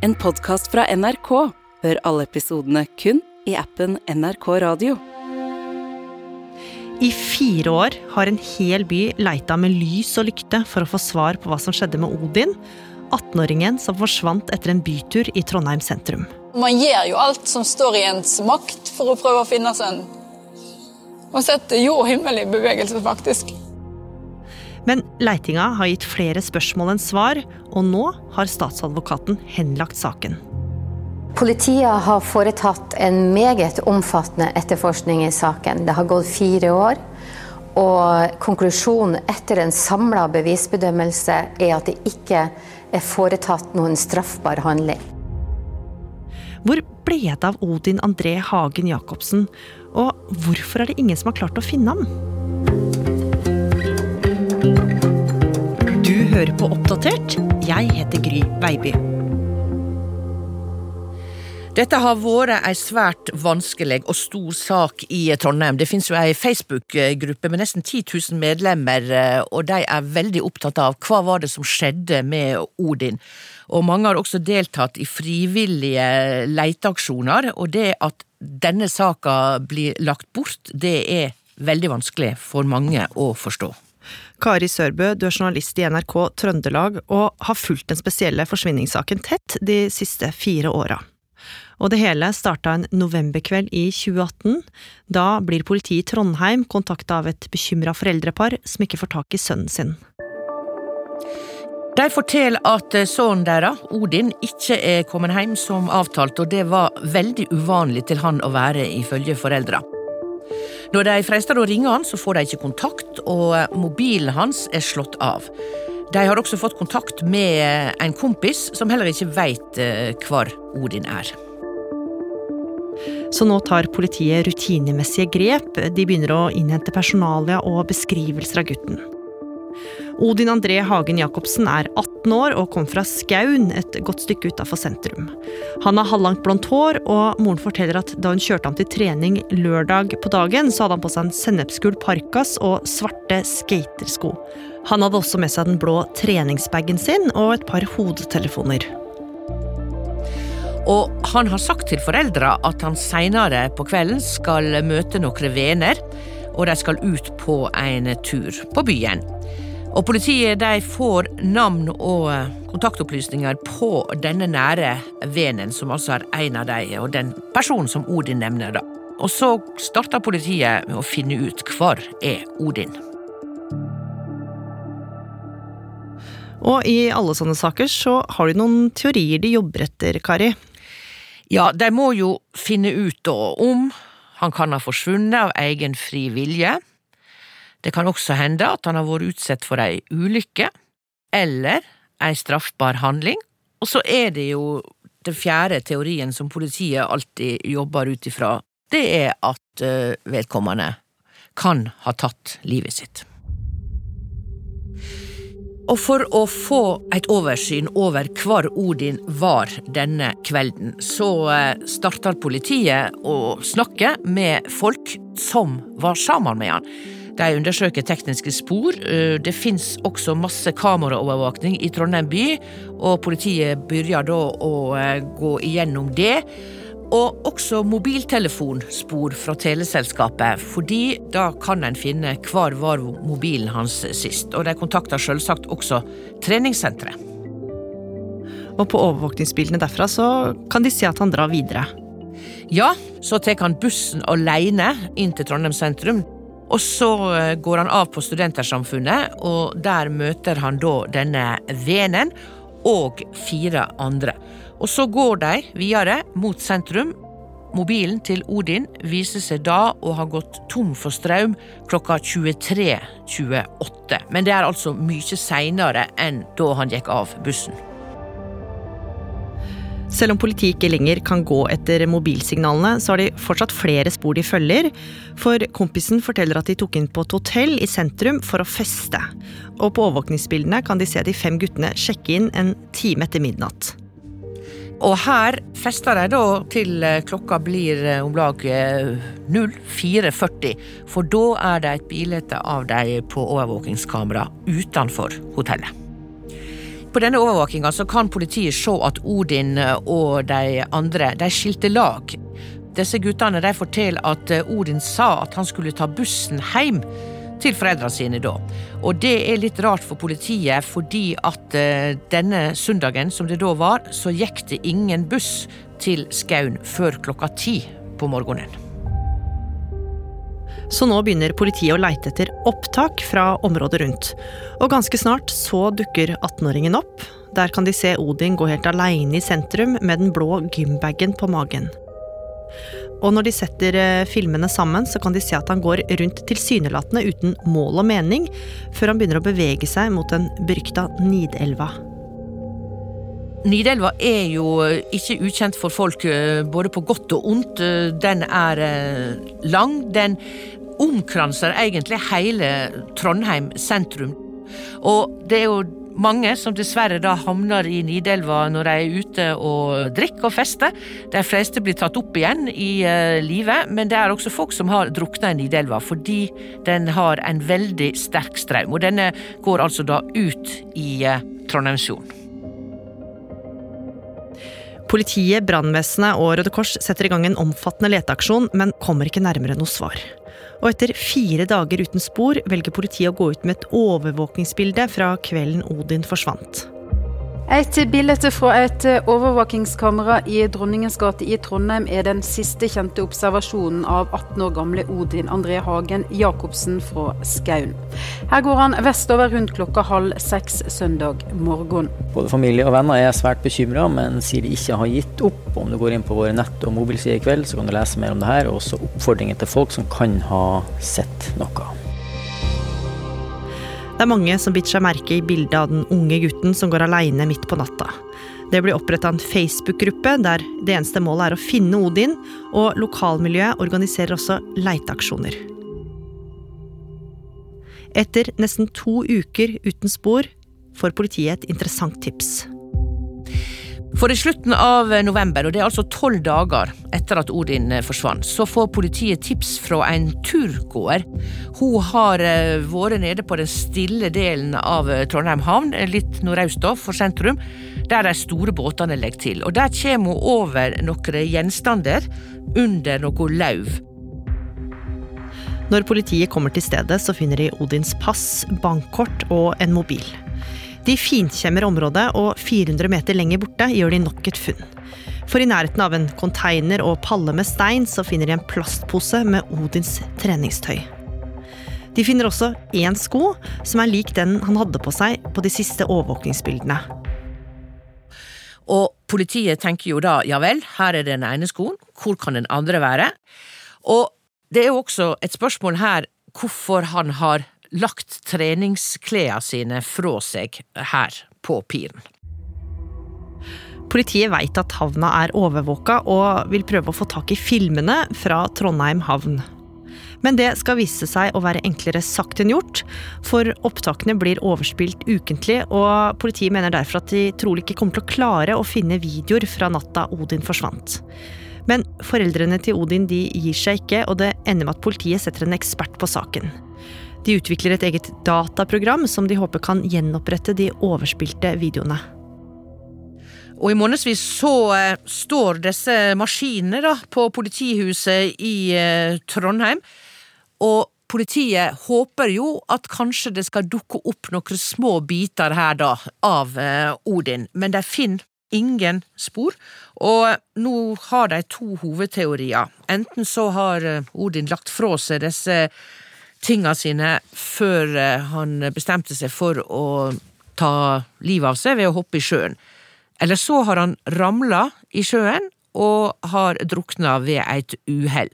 En podkast fra NRK. Hør alle episodene kun i appen NRK Radio. I fire år har en hel by leita med lys og lykte for å få svar på hva som skjedde med Odin, 18-åringen som forsvant etter en bytur i Trondheim sentrum. Man gjør jo alt som står i ens makt for å prøve å finne sønnen. Man setter jord og himmel i bevegelse, faktisk. Men leitinga har gitt flere spørsmål enn svar, og nå har statsadvokaten henlagt saken. Politiet har foretatt en meget omfattende etterforskning i saken. Det har gått fire år. Og konklusjonen etter en samla bevisbedømmelse er at det ikke er foretatt noen straffbar handling. Hvor ble det av Odin André Hagen Jacobsen, og hvorfor er det ingen som har klart å finne ham? Hører på Oppdatert. Jeg heter Gry Baby. Dette har vært ei svært vanskelig og stor sak i Trondheim. Det finnes jo ei Facebook-gruppe med nesten 10 000 medlemmer, eh, og de er veldig opptatt av hva var det som skjedde med Odin. Og mange har også deltatt i frivillige leteaksjoner, og det at denne saka blir lagt bort, det er veldig vanskelig for mange å forstå. Kari Sørbø, du er journalist i NRK Trøndelag og har fulgt den spesielle forsvinningssaken tett de siste fire åra. Og det hele starta en novemberkveld i 2018. Da blir politiet i Trondheim kontakta av et bekymra foreldrepar som ikke får tak i sønnen sin. De forteller at sønnen deres, Odin, ikke er kommet hjem som avtalt, og det var veldig uvanlig til han å være ifølge foreldra. Når de freister å ringe han, så får de ikke kontakt, og mobilen hans er slått av. De har også fått kontakt med en kompis som heller ikke veit hvor Odin er. Så nå tar politiet rutinemessige grep. De begynner å innhente personalia og beskrivelser av gutten. Odin André Hagen Jacobsen er 18 år og kom fra Skaun, et godt stykke utafor sentrum. Han har halvlangt blondt hår, og moren forteller at da hun kjørte ham til trening lørdag på dagen, så hadde han på seg en sennepsgul parkas og svarte skatersko. Han hadde også med seg den blå treningsbagen sin og et par hodetelefoner. Og han har sagt til foreldra at han seinere på kvelden skal møte noen venner, og de skal ut på en tur på byen. Og Politiet de får navn og kontaktopplysninger på denne nære vennen, som altså er en av dem, og den personen som Odin nevner. da. Og så starter politiet med å finne ut hvor er Odin. Og i alle sånne saker så har de noen teorier de jobber etter, Kari. Ja, de må jo finne ut da om han kan ha forsvunnet av egen fri vilje. Det kan også hende at han har vært utsatt for ei ulykke, eller ei straffbar handling. Og så er det jo den fjerde teorien som politiet alltid jobber ut ifra, det er at vedkommende kan ha tatt livet sitt. Og for å få et oversyn over hvor Odin var denne kvelden, så starter politiet å snakke med folk som var sammen med han. De undersøker tekniske spor. Det fins også masse kameraovervåkning i Trondheim by, og politiet begynner da å gå igjennom det. Og også mobiltelefonspor fra teleselskapet, fordi da kan en finne hvor var mobilen hans sist. Og de kontakter selvsagt også treningssenteret. Og på overvåkningsbildene derfra så kan de se at han drar videre. Ja, så tar han bussen alene inn til Trondheim sentrum. Og så går han av på Studentersamfunnet, og der møter han da denne venen og fire andre. Og så går de videre mot sentrum. Mobilen til Odin viser seg da å ha gått tom for strøm klokka 23.28. Men det er altså mye seinere enn da han gikk av bussen. Selv om politiet ikke lenger kan gå etter mobilsignalene, så har de fortsatt flere spor de følger. For kompisen forteller at de tok inn på et hotell i sentrum for å feste. Og på overvåkningsbildene kan de se de fem guttene sjekke inn en time etter midnatt. Og her fester de da til klokka blir om lag 04.40, for da er det et bilde av dem på overvåkingskamera utenfor hotellet. På denne overvåkinga kan politiet se at Odin og de andre de skilte lag. Disse guttene de forteller at Odin sa at han skulle ta bussen hjem til foreldrene sine da. Og det er litt rart for politiet, fordi at uh, denne søndagen, som det da var, så gikk det ingen buss til Skaun før klokka ti på morgenen. Så nå begynner politiet å leite etter opptak fra området rundt. Og ganske snart så dukker 18-åringen opp. Der kan de se Odin gå helt aleine i sentrum med den blå gymbagen på magen. Og når de setter eh, filmene sammen, så kan de se at han går rundt tilsynelatende uten mål og mening, før han begynner å bevege seg mot den berykta Nidelva. Nidelva er jo ikke ukjent for folk, eh, både på godt og ondt. Eh, den er lang. Den omkranser egentlig hele Trondheim sentrum. Og det er jo mange som dessverre da havner i Nidelva når de er ute og drikker og fester. De fleste blir tatt opp igjen i uh, livet, men det er også folk som har drukna i Nidelva fordi den har en veldig sterk strøm. Og denne går altså da ut i uh, Trondheimsfjorden. Politiet, brannvesenet og Røde Kors setter i gang en omfattende leteaksjon, men kommer ikke nærmere noe svar og etter fire dager uten spor velger politiet å gå ut med et overvåkingsbilde fra kvelden Odin forsvant. Et bilde fra et overvåkingskamera i Dronningens gate i Trondheim er den siste kjente observasjonen av 18 år gamle Odin André Hagen Jacobsen fra Skaun. Her går han vestover rundt klokka halv seks søndag morgen. Både familie og venner er svært bekymra, men sier de ikke har gitt opp. Om du går inn på våre nett- og mobilsider i kveld, så kan du lese mer om det her, og også oppfordringer til folk som kan ha sett noe. Det er mange som biter seg merke i bildet av den unge gutten som går aleine midt på natta. Det blir oppretta en Facebook-gruppe der det eneste målet er å finne Odin, og lokalmiljøet organiserer også leiteaksjoner. Etter nesten to uker uten spor får politiet et interessant tips. For i slutten av november, og det er altså tolv dager etter at Odin eh, forsvant, så får politiet tips fra en turgåer. Hun har eh, vært nede på den stille delen av eh, Trondheim havn, litt nordøst for sentrum, der de store båtene legger til. Og Der kommer hun over noen gjenstander under noe lauv. Når politiet kommer til stedet, så finner de Odins pass, bankkort og en mobil. De finkjemmer området, og 400 meter lenger borte gjør de nok et funn. For i nærheten av en konteiner og palle med stein så finner de en plastpose med Odins treningstøy. De finner også én sko som er lik den han hadde på seg på de siste overvåkningsbildene. Og politiet tenker jo da ja vel, her er den ene skoen, hvor kan den andre være? Og det er jo også et spørsmål her hvorfor han har lagt treningsklærne sine fra seg her på piren. Politiet veit at havna er overvåka og vil prøve å få tak i filmene fra Trondheim havn. Men det skal vise seg å være enklere sagt enn gjort, for opptakene blir overspilt ukentlig, og politiet mener derfor at de trolig ikke kommer til å klare å finne videoer fra natta Odin forsvant. Men foreldrene til Odin de gir seg ikke, og det ender med at politiet setter en ekspert på saken. De utvikler et eget dataprogram som de håper kan gjenopprette de overspilte videoene. Og i månedsvis så eh, står disse maskinene da, på politihuset i eh, Trondheim. Og politiet håper jo at kanskje det skal dukke opp noen små biter her da, av eh, Odin, men de finner ingen spor. Og nå har de to hovedteorier. Enten så har Odin lagt fra seg disse tinga sine før eh, han bestemte seg for å ta livet av seg ved å hoppe i sjøen. Eller så har han ramla i sjøen og har drukna ved et uhell.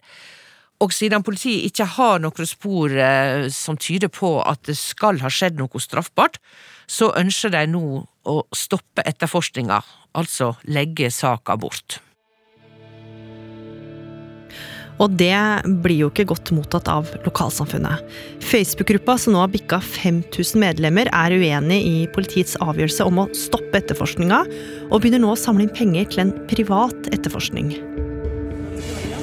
Og siden politiet ikke har noen spor eh, som tyder på at det skal ha skjedd noe straffbart, så ønsker de nå å stoppe etterforskninga, altså legge saka bort. Og det blir jo ikke godt mottatt av lokalsamfunnet. Facebook-gruppa, som nå har bikka 5000 medlemmer, er uenig i politiets avgjørelse om å stoppe etterforskninga, og begynner nå å samle inn penger til en privat etterforskning.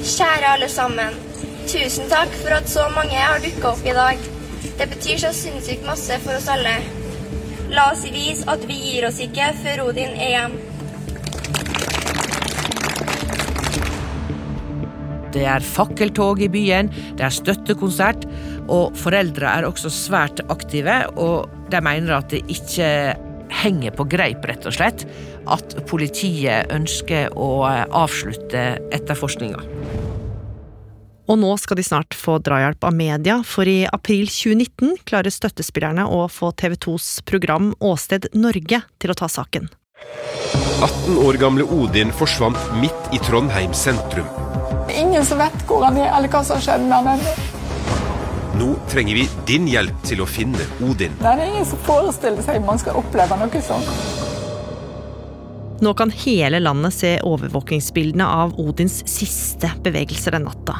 Kjære alle sammen. Tusen takk for at så mange har dukka opp i dag. Det betyr så sinnssykt masse for oss alle. La oss vise at vi gir oss ikke før Odin er hjem. Det er fakkeltog i byen, det er støttekonsert, og foreldre er også svært aktive, og de mener at det ikke henger på greip, rett og slett, at politiet ønsker å avslutte etterforskninga. Og nå skal de snart få drahjelp av media, for i april 2019 klarer støttespillerne å få TV 2s program Åsted Norge til å ta saken. 18 år gamle Odin forsvant midt i Trondheim sentrum. Ingen som vet hvor han er, eller hva som skjedde med han. Nå trenger vi din hjelp til å finne Odin. Det er ingen som forestiller seg man skal oppleve noe sånt. Nå kan hele landet se overvåkingsbildene av Odins siste bevegelser den natta.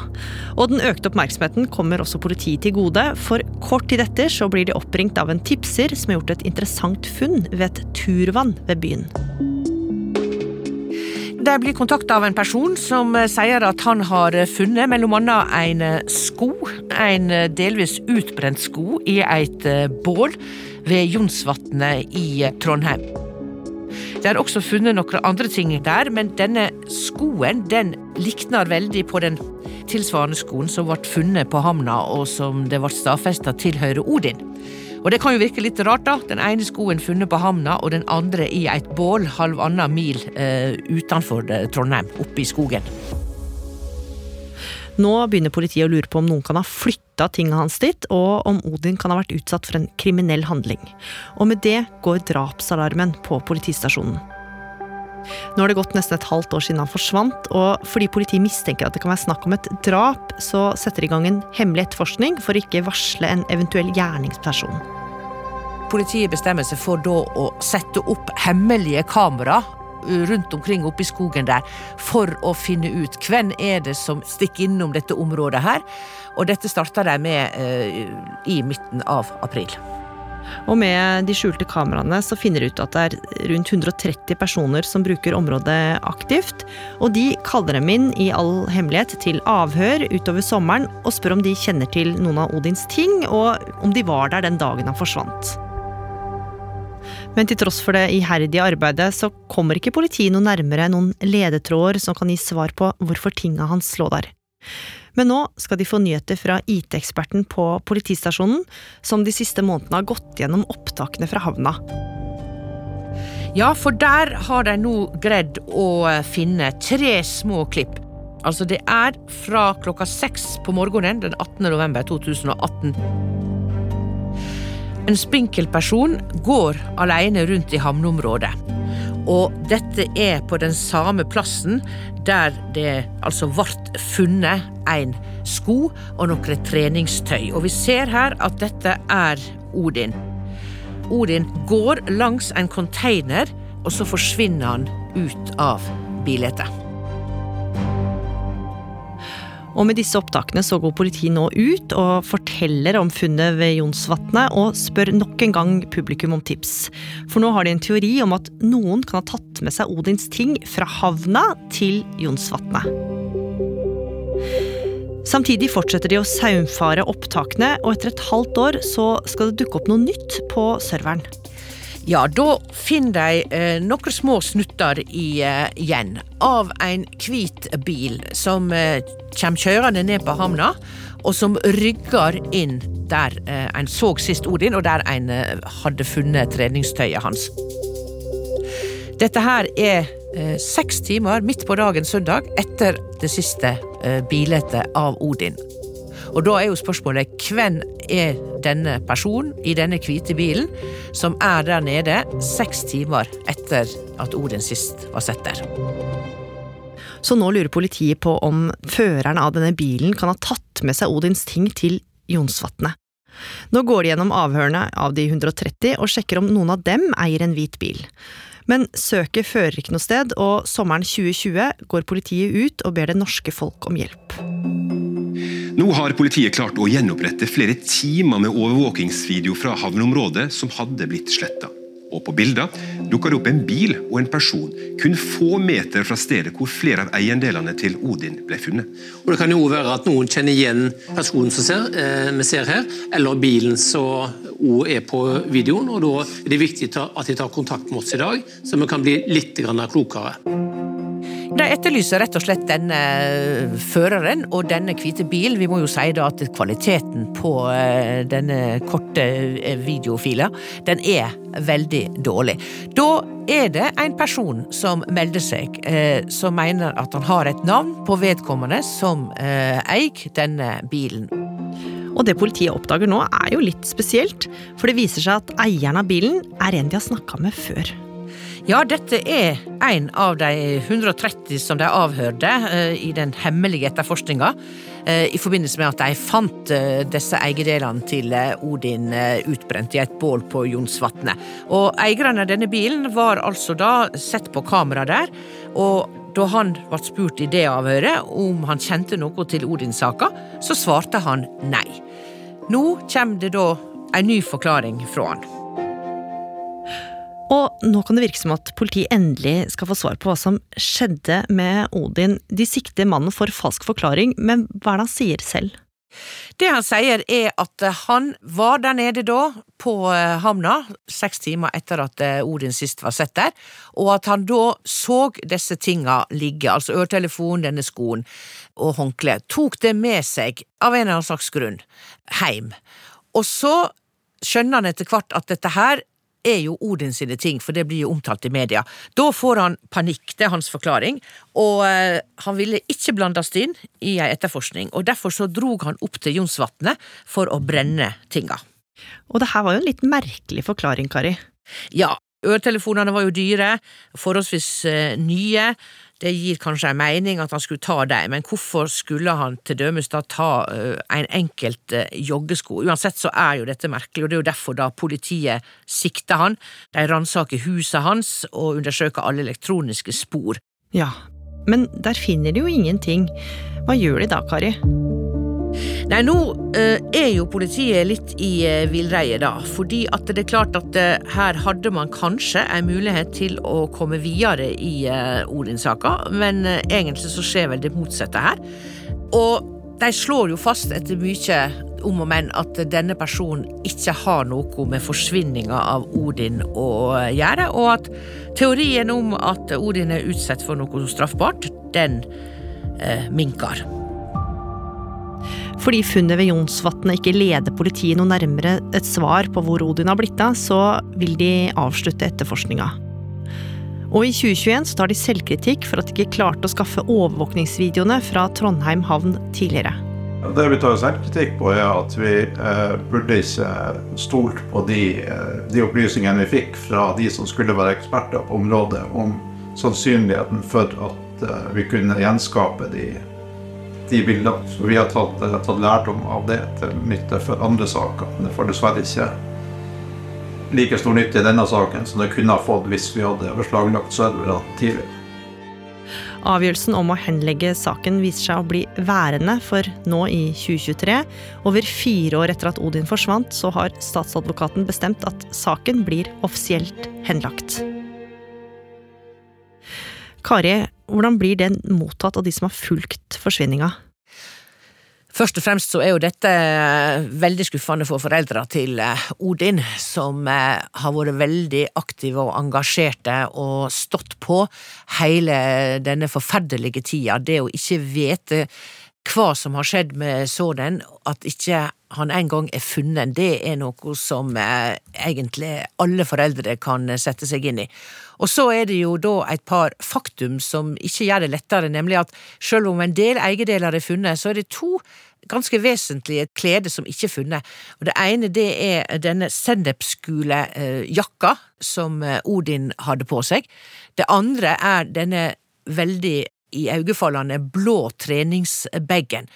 Og den økte oppmerksomheten kommer også politiet til gode, for kort tid etter så blir de oppringt av en tipser som har gjort et interessant funn ved et turvann ved byen. De blir kontakta av en person som eh, sier at han har funnet mellom annet en eh, sko, en eh, delvis utbrent sko, i et bål ved Jonsvatnet i Trondheim. Det er også funnet noen andre ting der, men denne skoen den likner veldig på den tilsvarende skoen som ble funnet på havna, og som det ble stadfesta tilhører Odin. Og det kan jo virke litt rart, da. Den ene skoen funnet på havna, og den andre i et bål halvannen mil eh, utenfor eh, Trondheim, oppe i skogen. Nå begynner politiet å lure på om noen kan ha flytta tingene hans dit, og om Odin kan ha vært utsatt for en kriminell handling. Og med det går drapsalarmen på politistasjonen. Nå har det gått nesten et halvt år siden han forsvant, og fordi politiet mistenker at det kan være snakk om et drap, så setter de i gang en hemmelig etterforskning for å ikke varsle en eventuell gjerningsperson. Politiet bestemmer seg for da å sette opp hemmelige kamera rundt omkring oppe i skogen der for å finne ut hvem er det som stikker innom dette området her. Og dette starta de med eh, i midten av april. Og med de skjulte kameraene så finner de ut at det er rundt 130 personer som bruker området aktivt. Og de kaller dem inn i all hemmelighet til avhør utover sommeren og spør om de kjenner til noen av Odins ting, og om de var der den dagen han forsvant. Men til tross for det iherdige arbeidet, så kommer ikke politiet noe nærmere noen ledetråder som kan gi svar på hvorfor tinga hans lå der. Men nå skal de få nyheter fra IT-eksperten på politistasjonen, som de siste månedene har gått gjennom opptakene fra havna. Ja, for der har de nå greid å finne tre små klipp. Altså, det er fra klokka seks på morgenen den 18. november 2018. En spinkel person går alene rundt i havneområdet. Og dette er på den samme plassen der det altså ble funnet en sko og noe treningstøy. Og vi ser her at dette er Odin. Odin går langs en container, og så forsvinner han ut av bildet. Og med disse opptakene så går politiet nå ut og forteller om funnet ved Jonsvatnet, og spør nok en gang publikum om tips. For nå har de en teori om at noen kan ha tatt med seg Odins ting fra havna til Jonsvatnet. Samtidig fortsetter de å saumfare opptakene, og etter et halvt år så skal det dukke opp noe nytt på serveren. Ja, da finner de eh, noen små snutter i, eh, igjen av en hvit bil som eh, kommer kjørende ned på havna, og som rygger inn der eh, en så sist Odin, og der en eh, hadde funnet treningstøyet hans. Dette her er eh, seks timer midt på dagen søndag etter det siste bildet av Odin. Og da er jo spørsmålet hvem er denne personen i denne hvite bilen som er der nede seks timer etter at Odin sist var sett der? Så nå lurer politiet på om føreren av denne bilen kan ha tatt med seg Odins ting til Jonsvatnet. Nå går de gjennom avhørene av de 130 og sjekker om noen av dem eier en hvit bil. Men søket fører ikke noe sted, og sommeren 2020 går politiet ut og ber det norske folk om hjelp. Nå har politiet klart å gjenopprette flere timer med overvåkingsvideo fra havneområdet som hadde blitt sletta. Og på bilder dukker det opp en bil og en person kun få meter fra stedet hvor flere av eiendelene til Odin ble funnet. Og Det kan jo være at noen kjenner igjen personen som ser, eh, vi ser her, eller bilen som òg er på videoen. og Da er det viktig at de tar kontakt med oss i dag, så vi kan bli litt klokere. De etterlyser rett og slett denne føreren og denne hvite bilen. Vi må jo si da at kvaliteten på eh, denne korte eh, videofila, den er veldig dårlig. Da er det en person som melder seg, eh, som mener at han har et navn på vedkommende som eier denne bilen. Og det politiet oppdager nå er jo litt spesielt, for det viser seg at eieren av bilen er en de har snakka med før. Ja, dette er en av de 130 som de avhørte uh, i den hemmelige etterforskninga. Uh, I forbindelse med at de fant uh, disse eiendelene til Odin utbrent i et bål på Jonsvatnet. Og eierne av denne bilen var altså da sett på kamera der. og da han ble spurt i det avhøret om han kjente noe til Odin-saka, så svarte han nei. Nå kommer det da en ny forklaring fra han. Og nå kan det virke som at politiet endelig skal få svar på hva som skjedde med Odin. De sikter mannen for falsk forklaring, men hva er det han sier selv? Det han sier er at han var der nede da, på eh, havna, seks timer etter at eh, Odin sist var sett der, og at han da så disse tinga ligge, altså øretelefonen, denne skoen og håndkleet, tok det med seg, av en eller annen slags grunn, heim. Og så skjønner han etter hvert at dette her er jo Odin sine ting, for det blir jo omtalt i media. Da får han panikk, det er hans forklaring, og uh, han ville ikke blandes inn i ei etterforskning, og derfor så drog han opp til Jonsvatnet for å brenne tinga. Og det her var jo en litt merkelig forklaring, Kari. Ja, øretelefonene var jo dyre, forholdsvis uh, nye, det gir kanskje en mening at han skulle ta dem, men hvorfor skulle han til dømes da ta uh, en enkelt uh, joggesko? Uansett så er jo dette merkelig, og det er jo derfor da politiet sikter han. De ransaker huset hans og undersøker alle elektroniske spor. Ja, men der finner de jo ingenting. Hva gjør de da, Kari? Nei, nå uh, er jo politiet litt i uh, villreie, da. Fordi at det er klart at uh, her hadde man kanskje en mulighet til å komme videre i Odin-saka, men egentlig så skjer vel det motsatte her. Og de slår jo fast etter mye om og men at denne personen ikke har noe med forsvinninga av Odin å gjøre, og at teorien om at Odin er utsatt for noe straffbart, den minker. Fordi funnet ved Jonsvatnet ikke leder politiet noe nærmere et svar på hvor Odin har blitt av, så vil de avslutte etterforskninga. Og i 2021 så tar de selvkritikk for at de ikke klarte å skaffe overvåkningsvideoene fra Trondheim havn tidligere. Det vi tar selvkritikk på, er at vi eh, burde ikke stolt på de, eh, de, opplysningene vi fikk fra de som skulle være eksperter på området, om sannsynligheten for at eh, vi kunne gjenskape de de bildene. Så vi har tatt, eh, tatt lærdom av det til nytte for andre saker. Men det får dessverre ikke like stor nytte i denne saken som det kunne ha fått hvis vi hadde beslaglagt serverne tidligere. Avgjørelsen om å henlegge saken viser seg å bli værende, for nå i 2023, over fire år etter at Odin forsvant, så har statsadvokaten bestemt at saken blir offisielt henlagt. Kari, hvordan blir den mottatt av de som har fulgt forsvinninga? Først og fremst så er jo dette veldig skuffende for foreldra til eh, Odin, som eh, har vært veldig aktive og engasjerte og stått på hele denne forferdelige tida. Det å ikke vite hva som har skjedd med sådan, at ikke han en gang er funnet, det er noe som eh, egentlig alle foreldre kan sette seg inn i. Og så er det jo da et par faktum som ikke gjør det lettere, nemlig at selv om en del eiendeler er funnet, så er det to ganske vesentlige klede som ikke er funnet. Og Det ene det er denne sennepsgule jakka som eh, Odin hadde på seg. Det andre er denne veldig i iøynefallende blå treningsbagen.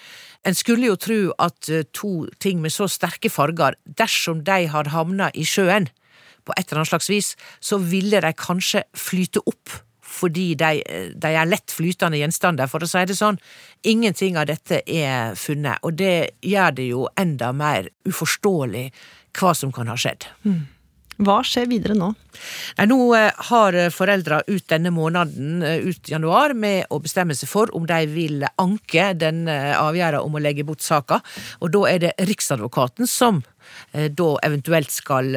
En skulle jo tro at eh, to ting med så sterke farger, dersom de hadde havna i sjøen på et eller annet slags vis, så ville de kanskje flyte opp fordi de, de, er lett flytende gjenstander, for å si det sånn. Ingenting av dette er funnet, og det gjør det jo enda mer uforståelig hva som kan ha skjedd. Mm. Hva skjer videre nå? Nei, nå eh, har foreldra ut denne måneden, eh, ut januar, med å bestemme seg for om de vil anke den avgjørelsen om å legge bort saka. Og da er det Riksadvokaten som da eventuelt skal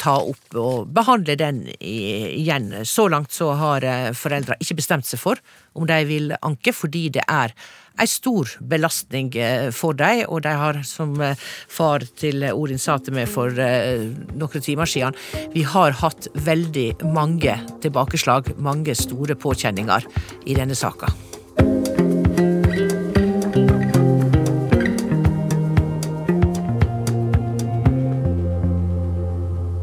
ta opp og behandle den igjen. Så langt så har foreldra ikke bestemt seg for om de vil anke, fordi det er ei stor belastning eh, for dem, og de har, som eh, far til Odin sa til meg for eh, noen timer siden, vi har hatt veldig mange tilbakeslag, mange store påkjenninger i denne saka.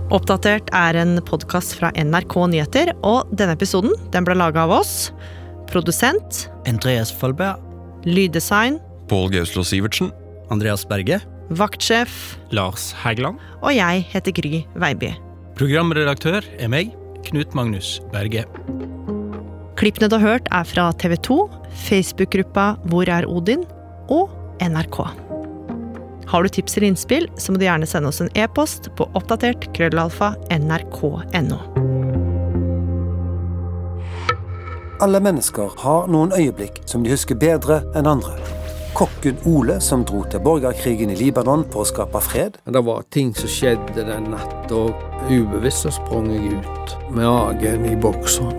Oppdatert er en podkast fra NRK Nyheter, og denne episoden den ble laga av oss. Produsent Andreas Folberg. Lyddesign Pål Gauslo Sivertsen. Andreas Berge. Vaktsjef Lars Hægeland. Og jeg heter Gry Veiby. Programredaktør er meg, Knut Magnus Berge. Klippene du har hørt, er fra TV 2, Facebook-gruppa Hvor er Odin? og NRK. Har du tips eller innspill, så må du gjerne sende oss en e-post på oppdatert krøllalfa nrk.no. Alle mennesker har noen øyeblikk som de husker bedre enn andre. Kokken Ole som dro til borgerkrigen i Libanon for å skape fred. Det var ting som skjedde den natta, ubevisst så sprang jeg ut med agen i bokseren.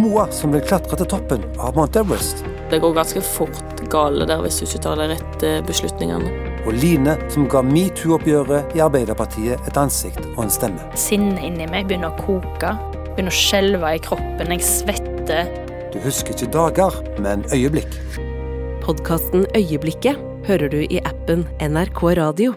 Moa som vil klatre til toppen av Mount Everest. Det går ganske fort gale der hvis du ikke tar de rette beslutningene. Og Line som ga metoo-oppgjøret i Arbeiderpartiet et ansikt og en stemme. Sinnet inni meg begynner å koke, begynner å skjelve i kroppen, jeg svetter. Du husker ikke dager, men øyeblikk. Podkasten Øyeblikket hører du i appen NRK Radio.